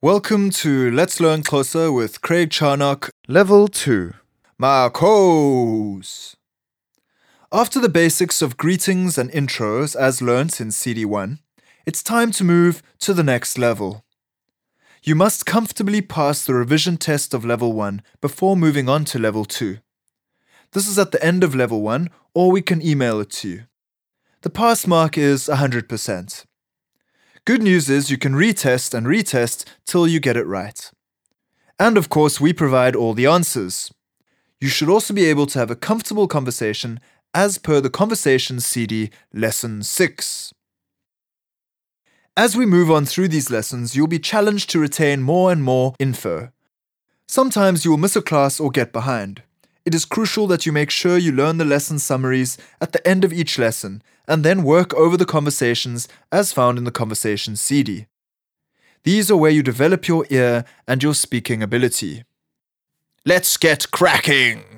Welcome to Let's Learn Xhosa with Craig Charnock, Level 2. Marcos! After the basics of greetings and intros as learnt in CD1, it's time to move to the next level. You must comfortably pass the revision test of Level 1 before moving on to Level 2. This is at the end of Level 1, or we can email it to you. The pass mark is 100%. Good news is you can retest and retest till you get it right. And of course, we provide all the answers. You should also be able to have a comfortable conversation as per the Conversation CD Lesson 6. As we move on through these lessons, you'll be challenged to retain more and more info. Sometimes you will miss a class or get behind. It is crucial that you make sure you learn the lesson summaries at the end of each lesson and then work over the conversations as found in the Conversation CD. These are where you develop your ear and your speaking ability. Let's get cracking!